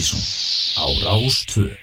Partíson á Rástvö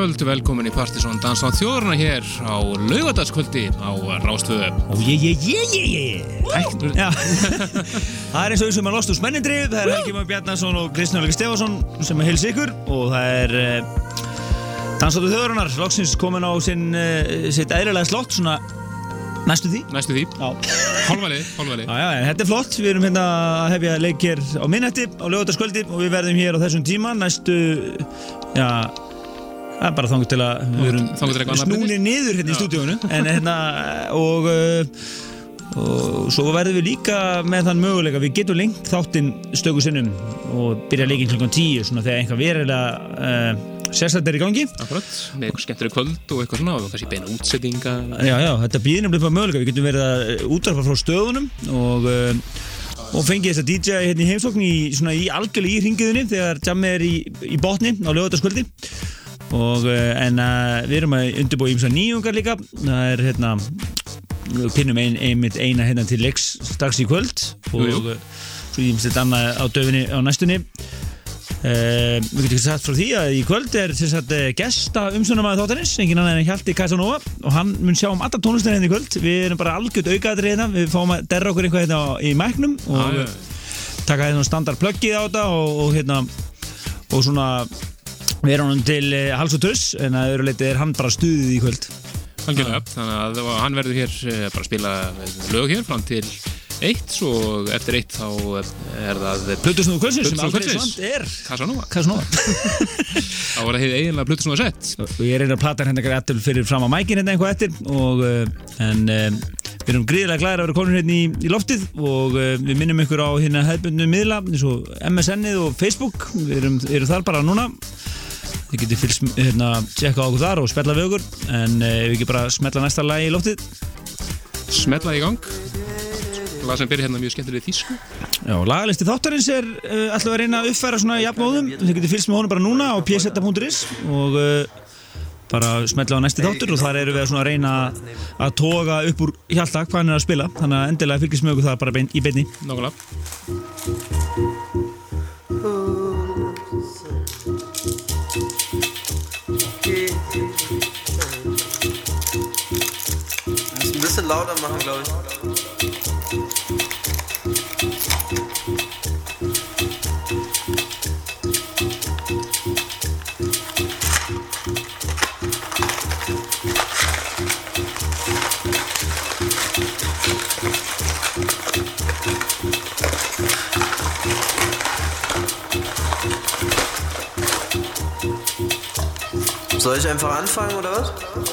kvöld, velkomin í Partisón Dans á þjóðurna hér á laugadagskvöldi á Rástöðu Og ég, ég, ég, ég, ég það er eins og því sem er Lost úr Smennindrið Það er Helgi Már Bjarnarsson og Kristján Alveg Stefansson sem er heils ykkur og það er uh, Dansáttu þjóðurnar loksins komin á sinn, uh, sitt eðrilega slott svona næstu því. Næstu því, já, þetta er flott, við erum hérna að hefja leik hér á minnætti á laugadagskvöldi og við verðum hér á þessum tíma næstu, já Er bara þangur til að við erum snúnir niður hérna í stúdíónu en hérna og, og svo verðum við líka með þann möguleika við getum lengt þáttinn stöku sinnum og byrja leikin klukkan tíu svona þegar einhver verilega uh, sérstaklega er í gangi. Akkurat, með eitthvað skemmtileg kvöld og eitthvað svona og kannski beina útsettinga Já, já, þetta býðir nefnilega möguleika. Við getum verið að útvarfa frá stöðunum og uh, og fengið þess að DJ hérna í heimsókn í, í algjörlega í ringiðunni þegar Jammi er í, í botni á lögutaskvöldi og en uh, við erum að undirbúa ímsa nýjungar líka. Það er hérna pinnum ein, einmitt eina hérna til leiks strax í kvöld. Og jú, jú. svo ímst þetta annað á döfinni á næstunni. Uh, við getum sagt frá því að í kvöld er sagt, gesta umsönumæði þáttanins engin annan en Hjalti Casanova og hann mun sjá um alltaf tónlistina hérna í kvöld. Við erum bara algjört aukaðrið hérna. Við fáum að derra okkur einhvað hérna í mæknum og ah, taka hérna standard pluggið á þetta og, og hérna og svona við erum hann til uh, hals og tuss en að öru leiti er hann bara stuðið í kvöld. Algjörlega, þannig að hann verður hér eh, bara að spila lög hér fram til eitt og eftir eitt þá er það Plutusnúðu kvöldsins sem aldrei svand er Casanova. Þá var það hefði eiginlega Plutusnúða sett og ég einnig að plata hérna eftir fyrir fram á mækin hérna eitthvað eftir og, eh, en um, við erum gríðilega glæðir að vera konur hérna í, í loftið og uh, við minnum ykkur á hérna hefðbundinu miðla eins og MSN-ið og Facebook. Við erum, erum þar bara núna þið getur fylgst hérna tjekka á okkur þar og spella við okkur. En uh, við ekki bara smetla næsta lagi í loftið. Smetla í gang. Lag sem byrja hérna mjög skemmtileg þýsku. Já, lagalisti þáttarins er uh, alltaf að reyna að uppfæra svona jafnmóðum þið getur fylgst með honum bara núna á pseta.is og uh, bara smetla á næsti þáttur og þar eru við að reyna að toga upp úr hjálta hvað hann er að spila. Þannig að endilega fylgist með okkur það bara bein, í beinni. Nákvæmlega bisschen lauter machen, glaube ich. Soll ich einfach anfangen oder was?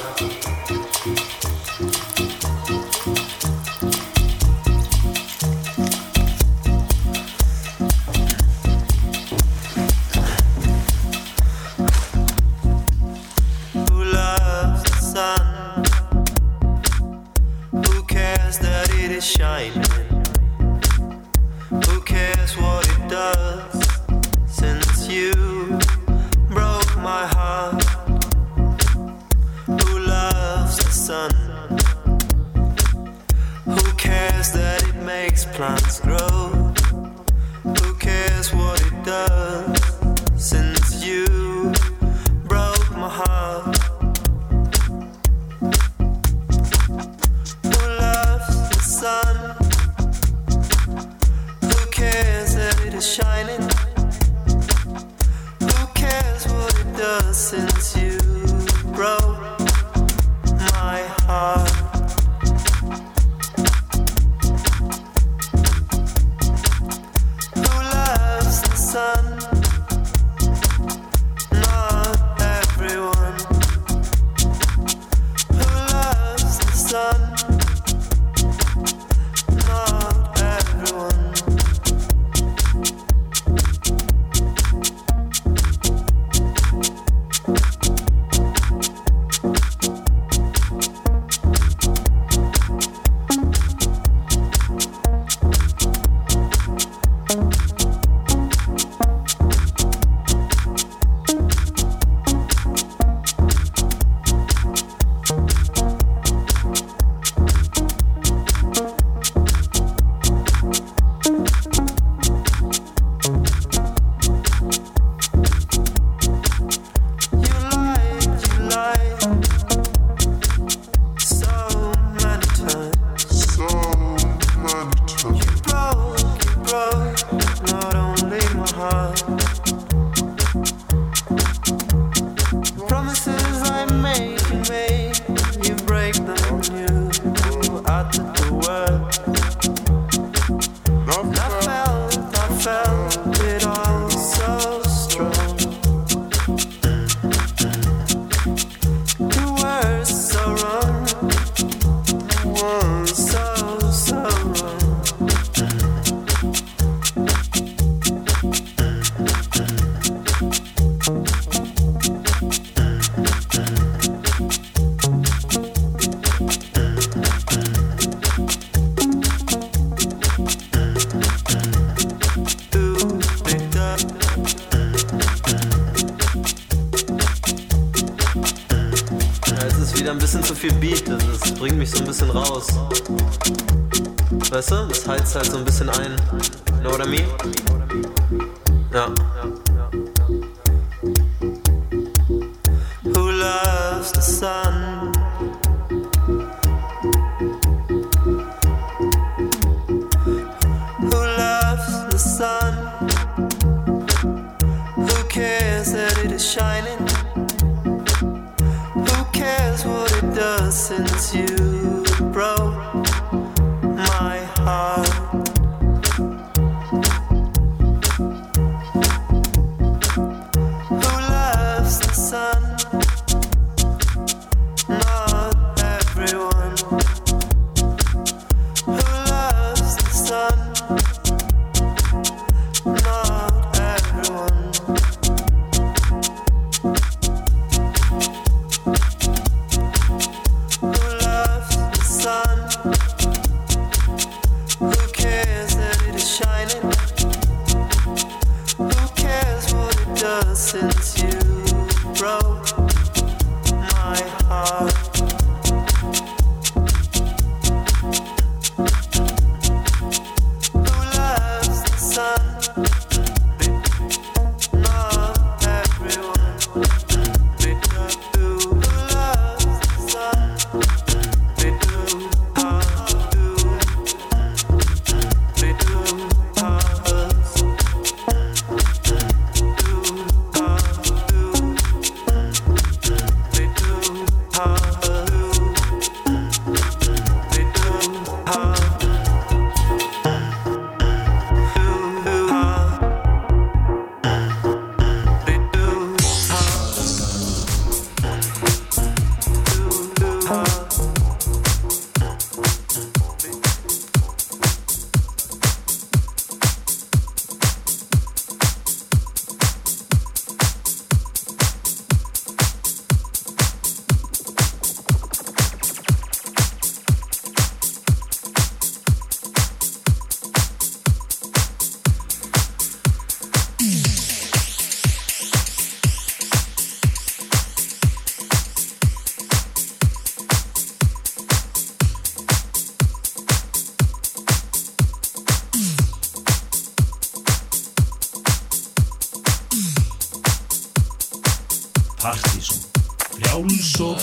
bisschen raus. Weißt du, das heizt halt so ein bisschen an.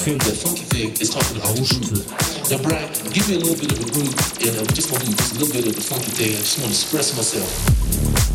feel the funky thing is talking about truth. Now, Brian, give me a little bit of a groove, and uh, I'm just going to do a little bit of the funky thing. I just want to express myself.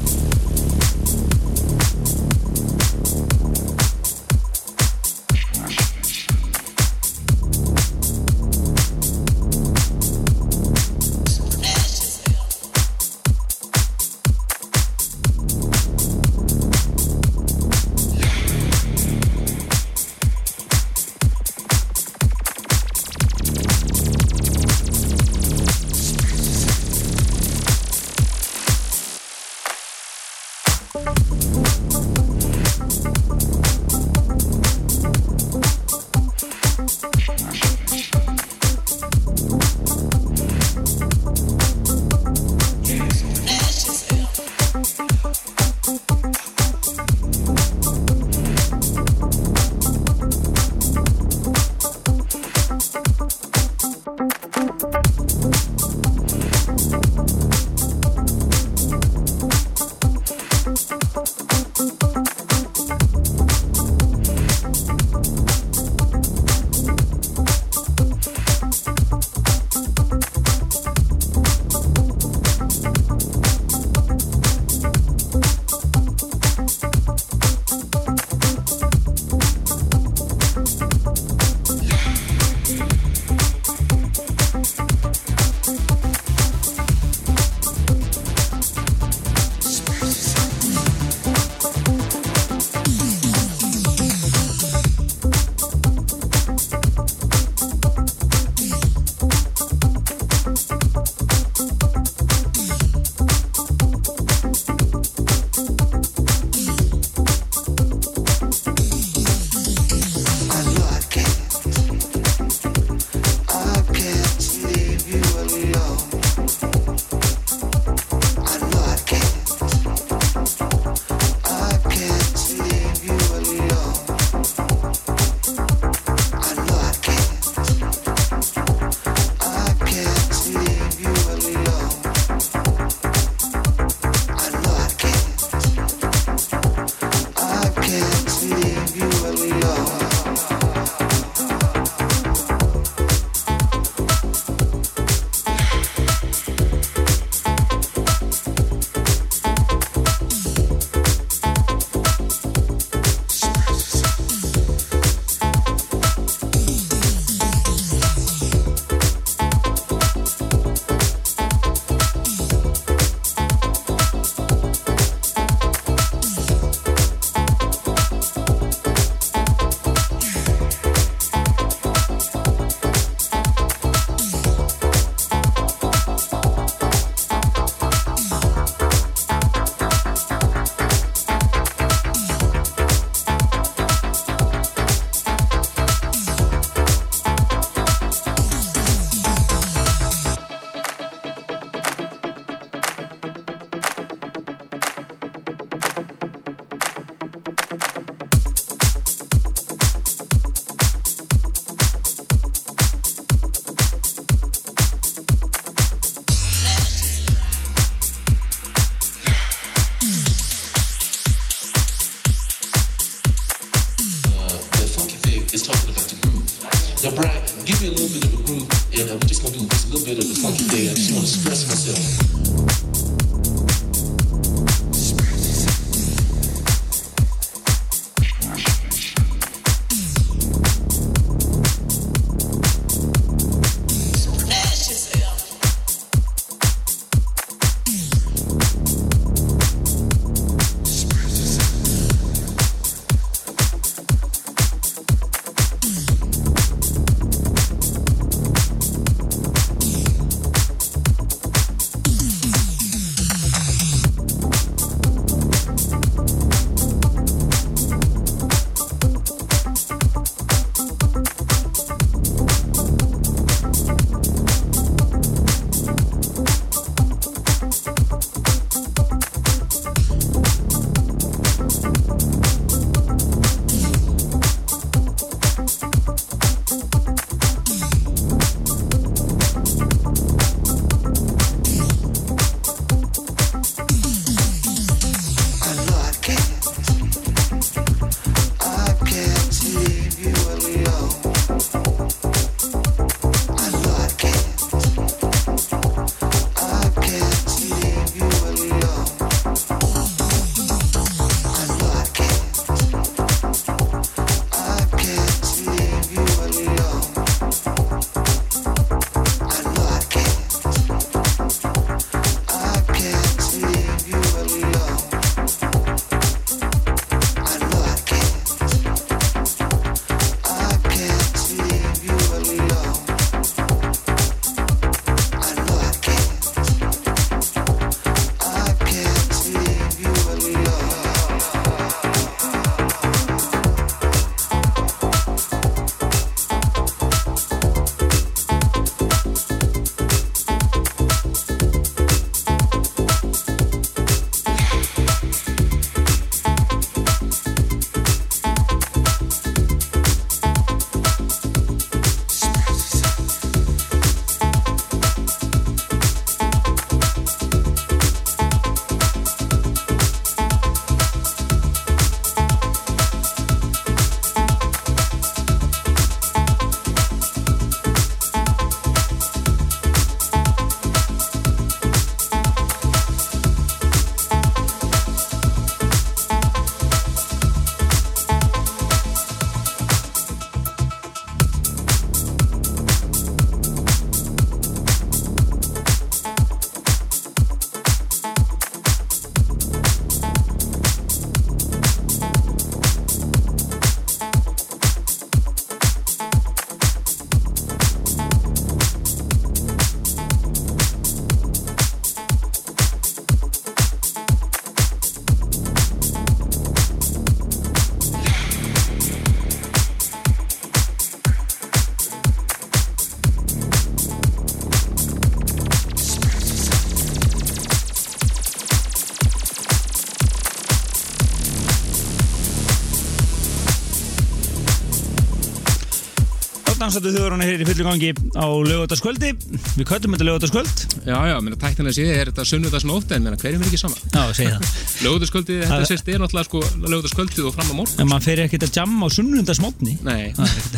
Dansandi þjóðurinn hér í fullu gangi á lögutaskvöldi við köttum þetta lögutaskvöld Já, já, minna tæknilega séð er þetta sunnudagsnótt en minna hverjum er ekki sama? Já, segi það. Lögutaskvöldi, þetta sést er náttúrulega sko lögutaskvöldið og fram á morgun En maður fer ekkert að jamma á sunnundasmótni Nei,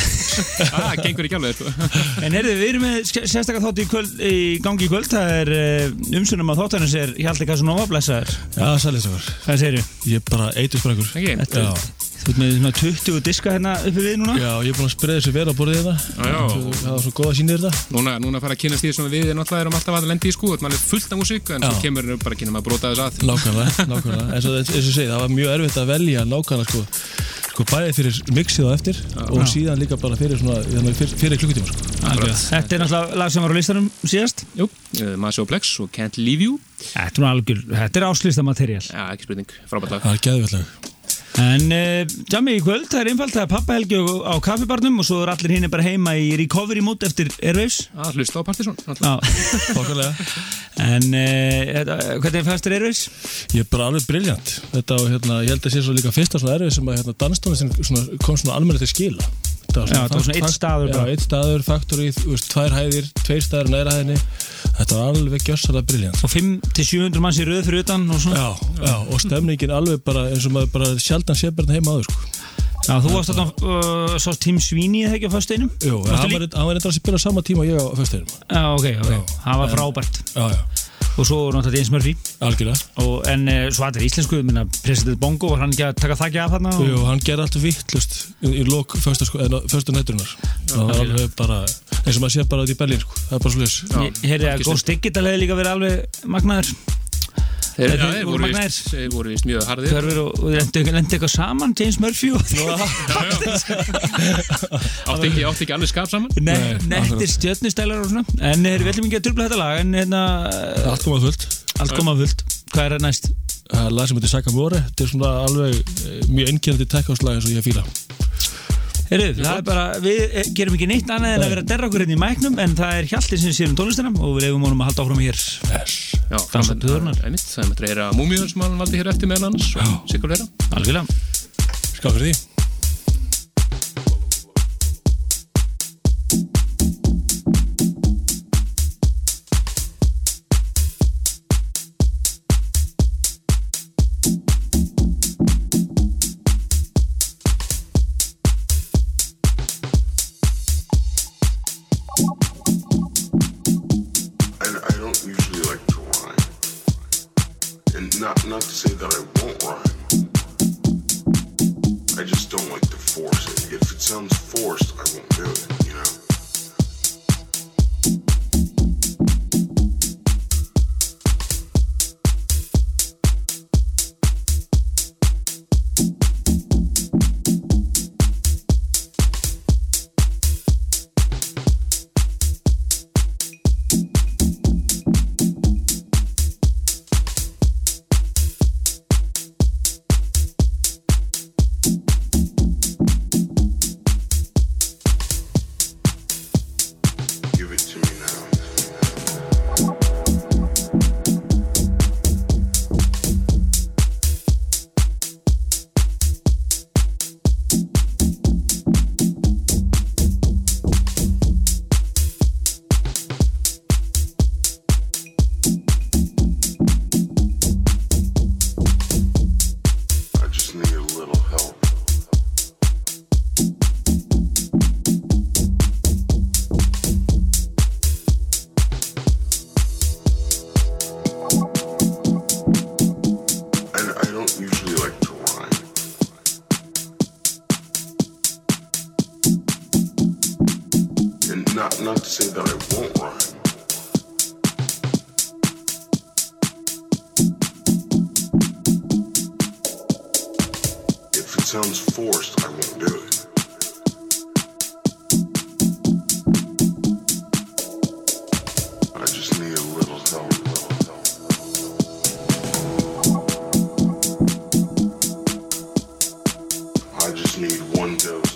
það gengur ekki alveg sko. En heyrðu, við erum með sérstaka þátt í, kvöld, í gangi í kvöld. Það er uh, umsunum að þáttarins er Hjalti Casanova blessaður. Já, sælisakar. Hvað segirðu? Þetta- Já. Þú ert með svona 20 diska hérna uppi við núna Já, ég er búinn að spreða þessu vera á borðið þetta. Já, já. Það var svo góð að sína þetta. Núna, núna fara að kynast því sem við náttúrulega erum alltaf að lendi í sko Það er fullt af músík en svo Já. kemur bara kynum að brota þess að Nákvæmlega, nákvæmlega. En svo og ég segi, það var mjög erfitt að velja nákvæmlega sko, sko bæði fyrir mixið á eftir og síðan líka bara fyrir, svona, þannig fyrir, fyrir klukkutíma sko. Þetta er náttúrulega lag sem var á listanum síðast Jú, uh, Massi og Plex og Can't Leave You Þetta er, þetta er áslista materiál Já, ekki spurning, frábært lag Það er geðvöldlega. En uh, jammi í kvöld, það er einfalt það er pappahelgi á, kaffibarnum og svo er allir hinn bara heima í recovery mood eftir Airwaves Að hlusta á. Nákvæmlega. En uh, hvernig fannst þér Airwaves? Ég er bara alveg briljant. Þetta og hérna, ég held að sé svo líka fyrsta svona erfið sem að hérna, svona, kom svona almenna til skila. Þetta var svona fakt- staður einn staður, faktorið, tvær hæðir, tveir staður á næra hæðinni. Þetta var alveg gjössalega briljant. Og 5-700 manns í röð fyrir utan og Já, já, og stemningin alveg bara eins og maður bara sjaldan sé bara heima áður sko. Já, þú varst þarna, uh, svo Tim Sweeney eða ekki á föstuðinum? Jú, hann var, eitthvað að spila sama tíma og ég á föstuðinum Já, ok, ok, það var frábært Já, já og svo náttúrulega James Murphy. Algjörlega. Og, En uh, svo allir íslensku, minna, President Bongo var hann ekki að taka þakki af þarna? og- Jú, hann gerði alltaf vittlust í, í lók föstu, sko, nætturinnar það var alveg bara eins og maður sé bara út í Berlín sko. það er bara svo lis Ég heyrði að Ghost Digital hefði líka verið alveg magnaður Þeir, Þeir ja, þeir voru, vist, þeir voru vist mjög harðir. Og lendi, eitthvað saman James Murphy og átti ekki, átti ekki alveg skap saman? Ne, Nei, nettir stjörnustælar og svona. En þeir viljum ekki að trubla þetta lag en hérna, allt komað fullt. allt koma fullt. Hvað er það næst? það er lag sem heitir Sakamore þetta er svona alveg eh, mjög ennkjörandi tekkjáslag eins og ég fíla Heyrðu, það er bara, við eh, gerum ekki neitt annað en að vera að derra okkur hérna í mæknum en það er Hjalti sem sér um tónlistina og við leifum honum að halda áfram hér. Já, Dansa til þörnar. einmitt, Það er að reyra múmiður sem hann valdi hér eftir meðal hans og sikur vera. Algjörlega. Skál fyrir því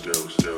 dose, dose,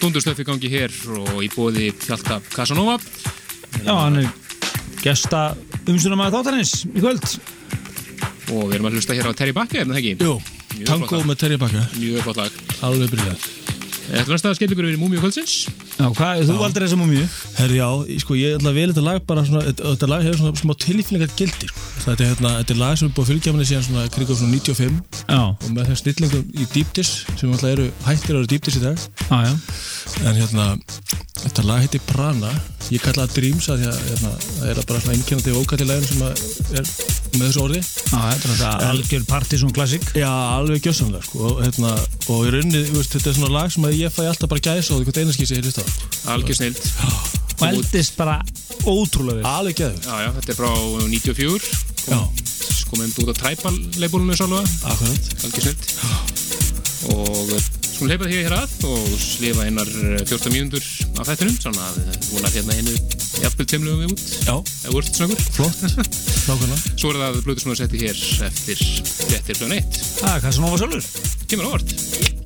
Já, dundustöfi gangi hér og í bóði Hjalta Casanova Já, hann er gesta umstunum að þáttanins í kvöld. Og við erum að hlusta hér á Terry Bakke, er það ekki? Jú, tango með Terry Bakka. Mjög flott lag. Alveg byrjað Þetta var næsta skemmtingur við Múmiu kvöldsins. Já, hvað, þú aldrei þessum um mjög Herri, já, sko, ég ætla að vel þetta lag bara svona, þetta, þetta lag hefur svona smá tilfinningar gildi, sko. Þetta er, hérna, þetta er lag sem er búið að fylgja manni síðan svona krigum svona 95 Já, og með þeim snillingum í Deepdis sem alltaf eru hættir að vera Deepdis í dag. Já, já en hérna, þetta lag heitir Prana. Ég kalla það Dreams að því að hérna, það er bara svona einkennandi vókall í laginu sem að er með þessu orði. Já, þetta er þetta algjör partysón klassik Já, alveg gjössamlega sko. Og, hérna, og í rauninni, þetta er svona lag sem að ég fæ alltaf bara gæsa og einhvern einarskísi heyrist það Algjör snild. og eldist bara ótrúlega vel. Alveg já, þetta er frá 94. Já, Komum út á akkurat. Algjör snild. Og skulum leipa því hér að og slifa einar eh, 14 mínútur af þettinum, svona að eh, þú vonar hérna einu jafnvel tveimlugum við út. Já, Eða vörst snöggur. flott, nákvæmlega Svo er það blötu svona að setja hér eftir fréttir frá neitt. Það er hvað sem óvar sjálfur Kemur á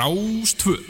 Rástföð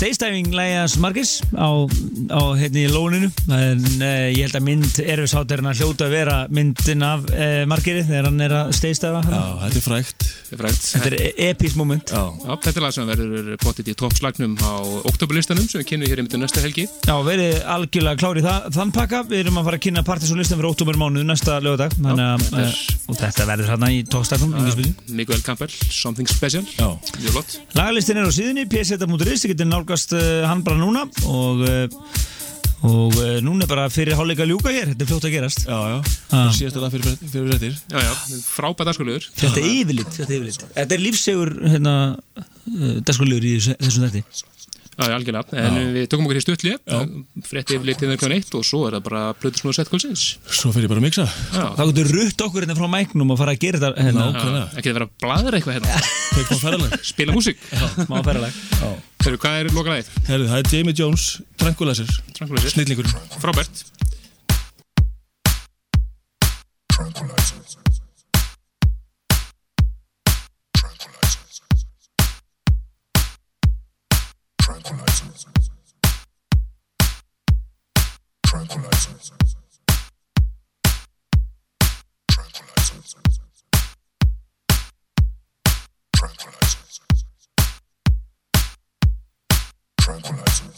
Steistæfing lægjas Margis á, á hérna í lóninu. En uh, ég held að mynd Erfis Háttærna hljóta að vera myndin af uh, Margiri þegar hann er að steistæfa Já, þetta er frægt. Þetta er er epís moment. Já, Já, þetta er lag sem verður potið í toppslagnum á oktoberlistanum sem við kynum hér í myndu næsta helgi. Já, verið algjörlega klári það, þann pakka. Við erum að fara að kynna partysónlistan fyrir óttúmer mánuð næsta lögadag Þannig að þetta uh, og þetta verður hérna í tókstaknum Miguel Campbell, Something Special. já. Mjög flott. Lagalistin er á síðunni, pseta.is Þið getur nálgast uh, hann bara núna og, uh, og uh, núna er bara fyrir hálfleika ljúka hér Þetta er fljótt að gerast Já, já, Ah. það síðast að það fyrir, fyrir fréttir Já, já, frábært dagskulegur. Þetta er yfirlitt Þetta er, yfirlit. Þetta er lífsegur hérna, uh, dagskulegur í þessu- þessum þetti Já, algjörlega, en við tökum okkur í stutli frétti yfir litið þegar eitt og svo er það bara plötu snúið sett kvöldsins. Svo ég bara að mixa. Það getur rutt okkur hérna frá mæknum og fara að gera þetta hérna. Ekki það vera að bladra eitthvað hérna. Spila músík. Þegar hvað er lokalæðið? Það er Jamie Jones, Tranquilizer Tranquilizer. Snillingurinn Frábært. Já, Tranquilizer. Tranquilizer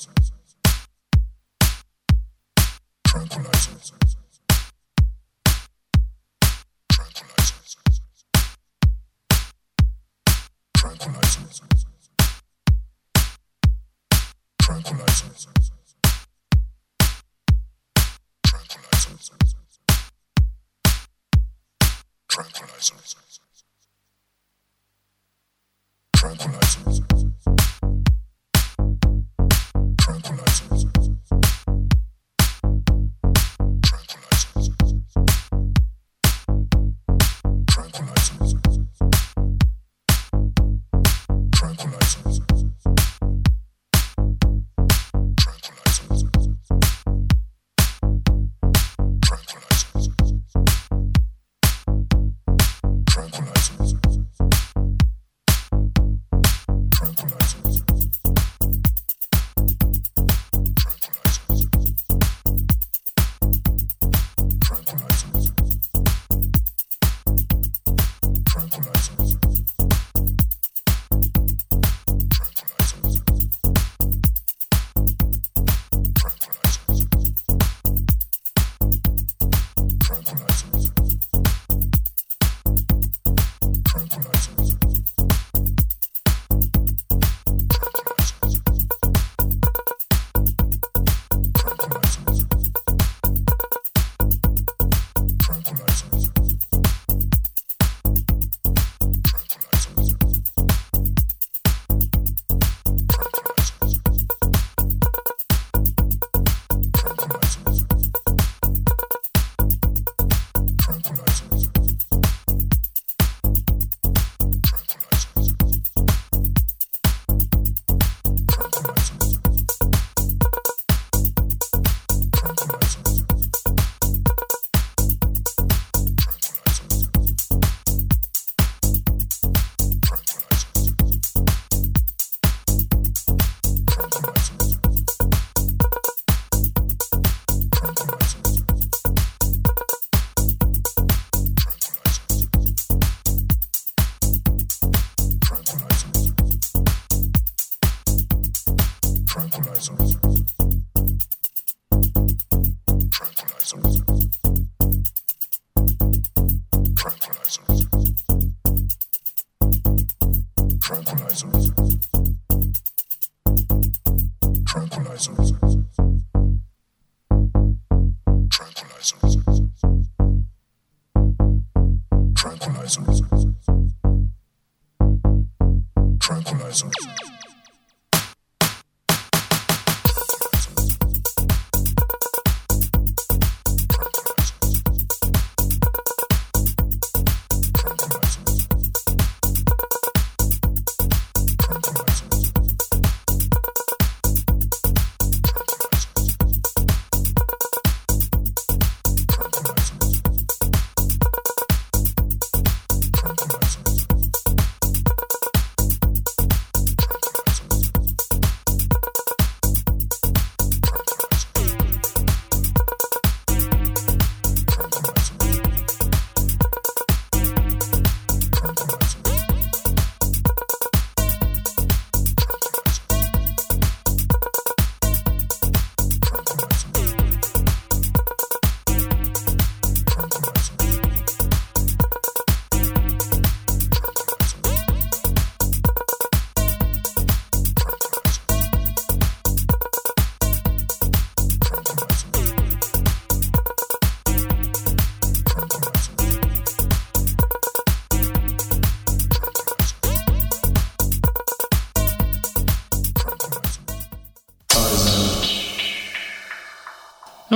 tranquilizers.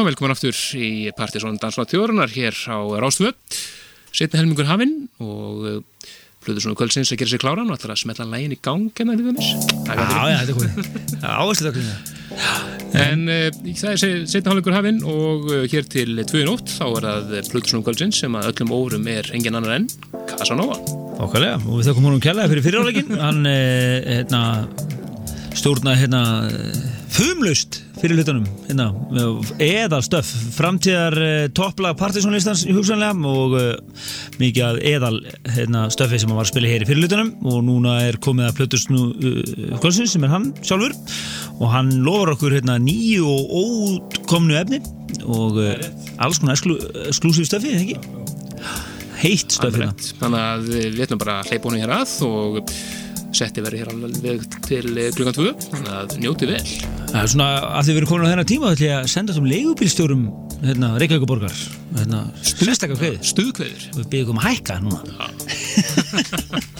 Velkomin aftur í Partisón Dansvað Þjórunar hér á Rástvö. Setni helmingur hafinn og Plutur svona kvöldsins að gera sér kláran og ætlar að smetla lægin í gang en það er er komið. Áherslu það klína. En það er setni hálfleikur hafinn og uh, hér til 2.8 þá er það Plutur svona kvöldsins sem að öllum órum er engin annar enn Casanova. Okkarlega, og við þakkum honum kjallaði fyrir fyriráleikin. Hann, eh, hérna, stjórnaði, hérna, fumlaust fyrir hlutunum, hérna, eðal stöf, framtíðar uh, topplag partysónlistans hugsanlega og uh, mikið að eðal hérna, stöfi sem var að spila hér í fyrir hlutunum og núna er komið að plötust nú uh, kvöldsins sem er hann sjálfur og hann lofar okkur hérna nýju og ókomnu efni og uh, alls konar exklusív stöfi, ekki? Heitt stöfi hérna. Þannig að við ætlum bara að hleypa honum hér að og setti verið hér alveg til klukkan 2 þannig að njóti vel Það er svona, þið verið komin á þennan tíma þá ætlum ég að senda þessum leigubílstjórum hérna, Reykjavíkuborgar hérna, Stuðkveður Við byggjum að hækka núna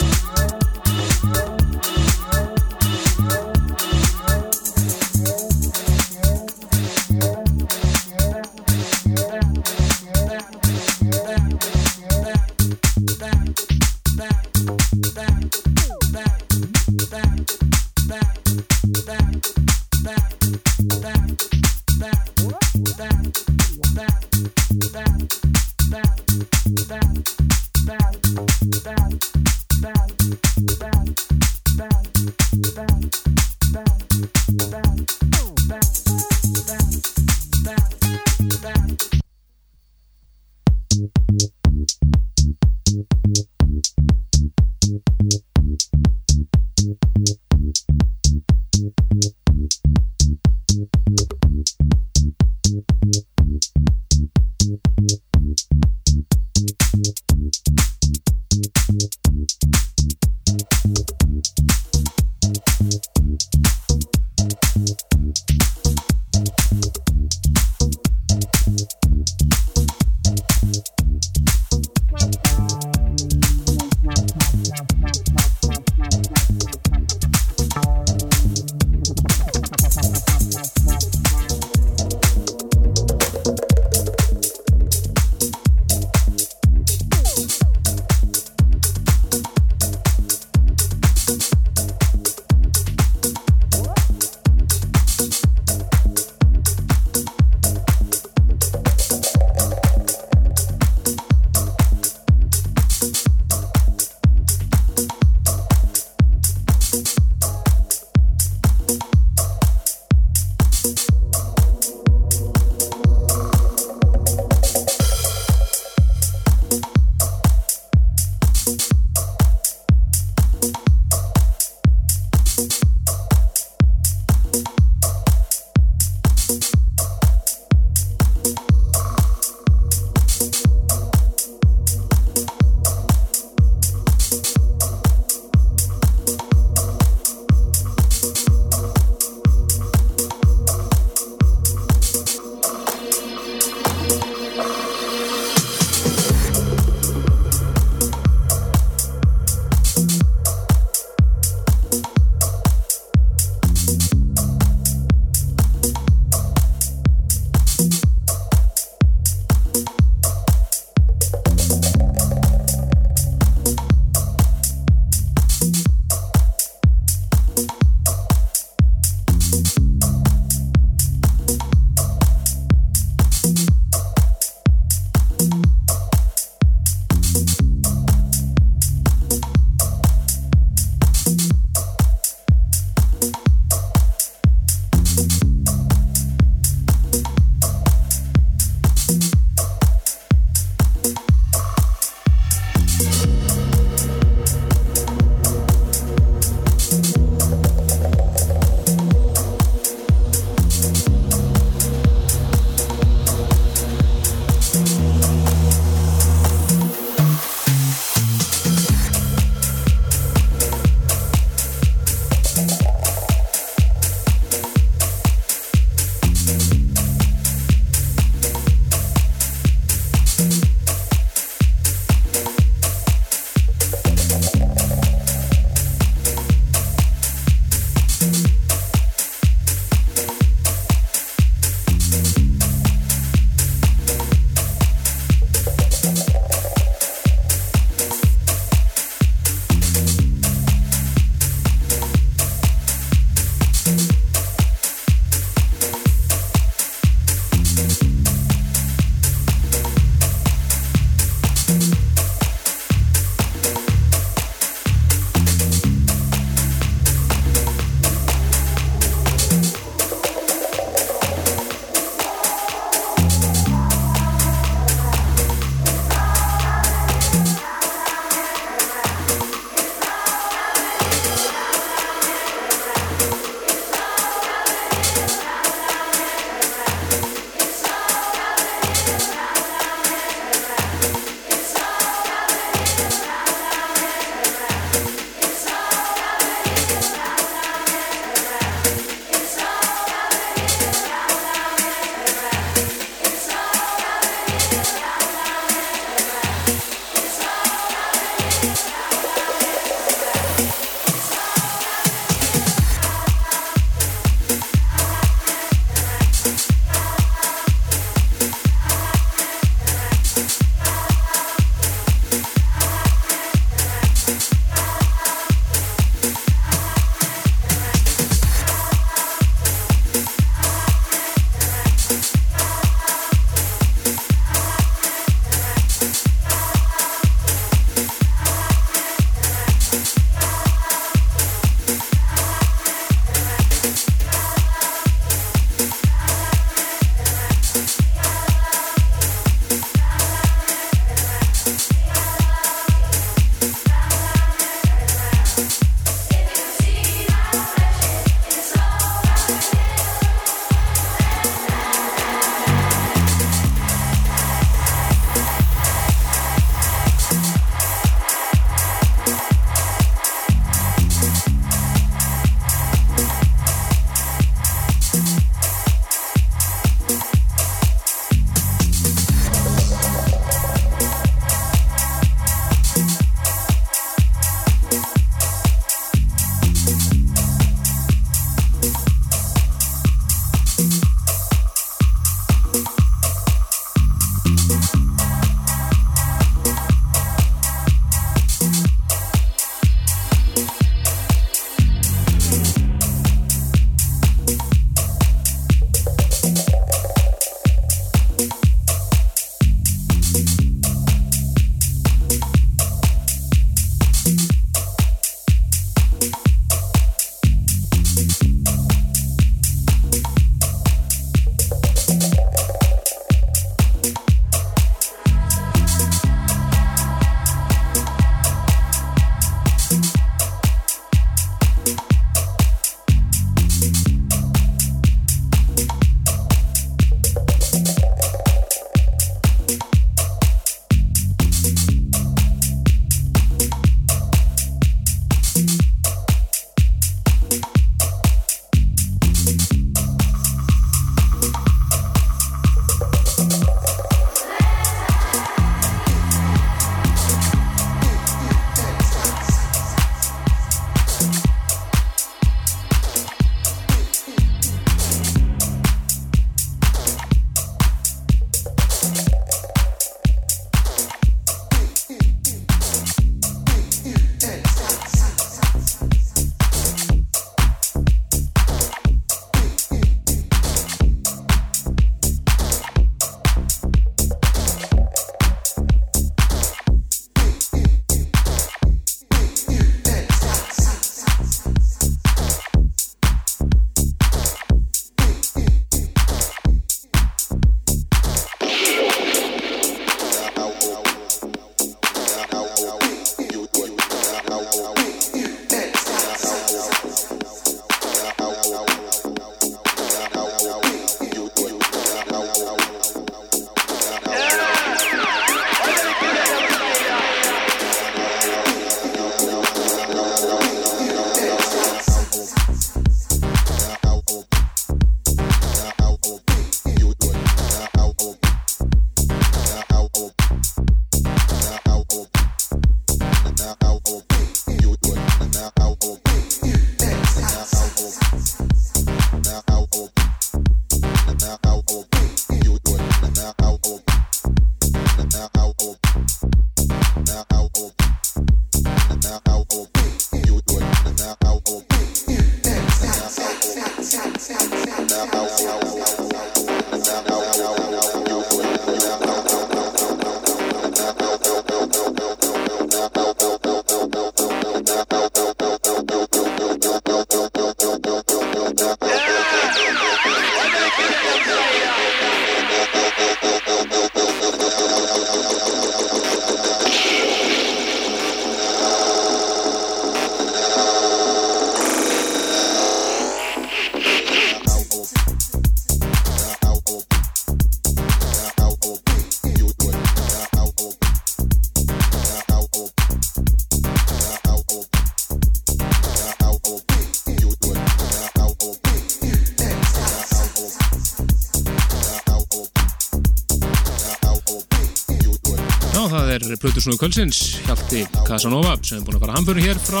Plutusnúðu Kvölsins, Hjalti Casanova, sem er búin að fara hamföru hér frá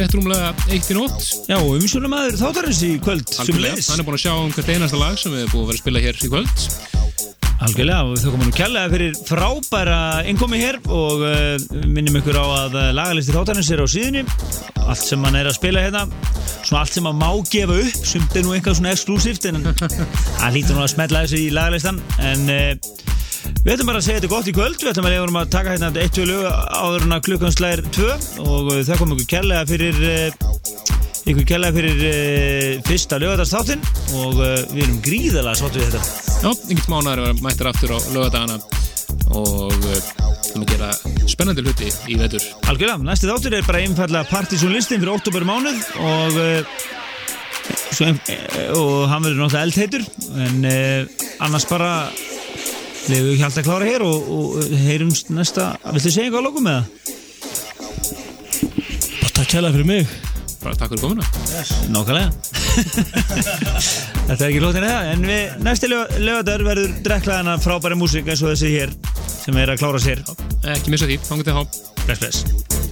rétt rúmlega eitt í nótt. Já, og umsjónum aður þáttarins í kvöld Algjörlega, hann er búin að sjá um hvert einasta lag sem við erum búin að vera að spila hér í kvöld. Algjörlega, og þau komum nú kærlega fyrir frábæra innkomi hér og uh, minnum ykkur á að uh, lagalisti þáttarins er á síðunni. Allt sem hann er að spila hérna svona allt sem hann má gefa upp sem er nú eitthvað svona exklusíft en hann lítur nú að smetla þessu í lagalistan. En uh, við ætlum bara að segja þetta gott í kvöld. Við ætlum að leiðum að taka hérna eitt tvö lög áður en að klukkan slæðir tvö. Og uh, það kom ykkur kærlega fyrir uh, ykkur kærlega fyrir uh, fyrsta lögadagsþáttin og við erum gríðalega sátt við þetta. Já, yngert mánar að vera mættir aftur á lögadagana og við erum að gera spennandi hluti í vetur. Algjörlega, næsti þáttur er bara einfallega partysónlistin fyrir oktober mánuð og, eh, og hann verður náttúrulega eldheitur. En uh, annars bara lefum við hjálta að klára hér og, og heyrumst næsta, viltu segja eitthvað að lokum með það? Bara takk kærlega fyrir mig. Bara takk fyrir komuna. Nákvæmlega. Þetta er ekki lótin eða? En við næsti lögadar verður drekklaðana frábæri músík eins og þessi hér sem er að klára sér. Ekki missa því, fangið til há. Bless, bless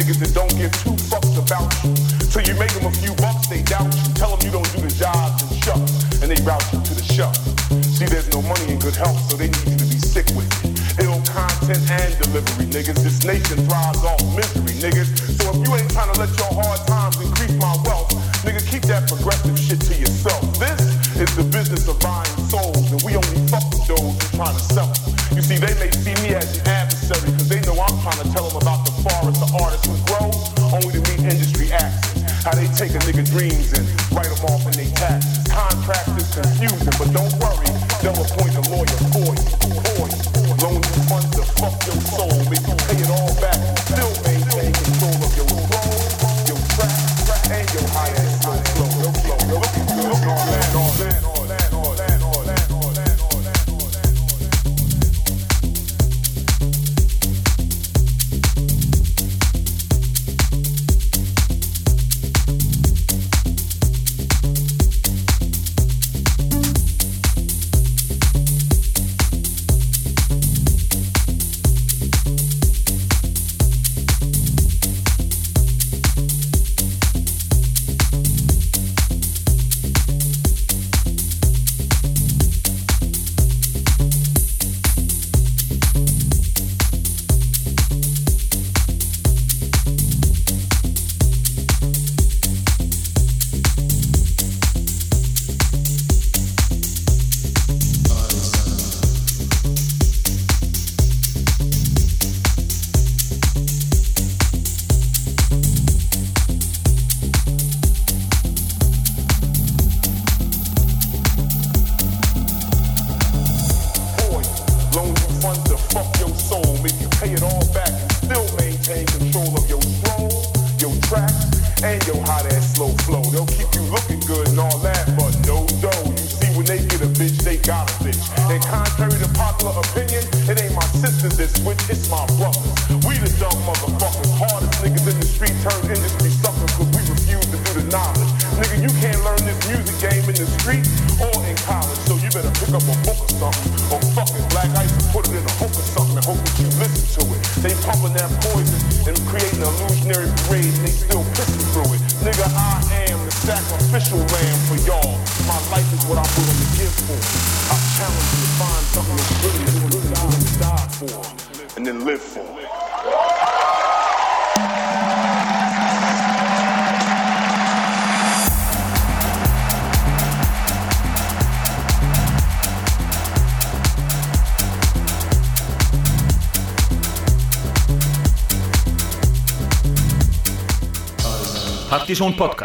niggas that don't give two discussion de podcast.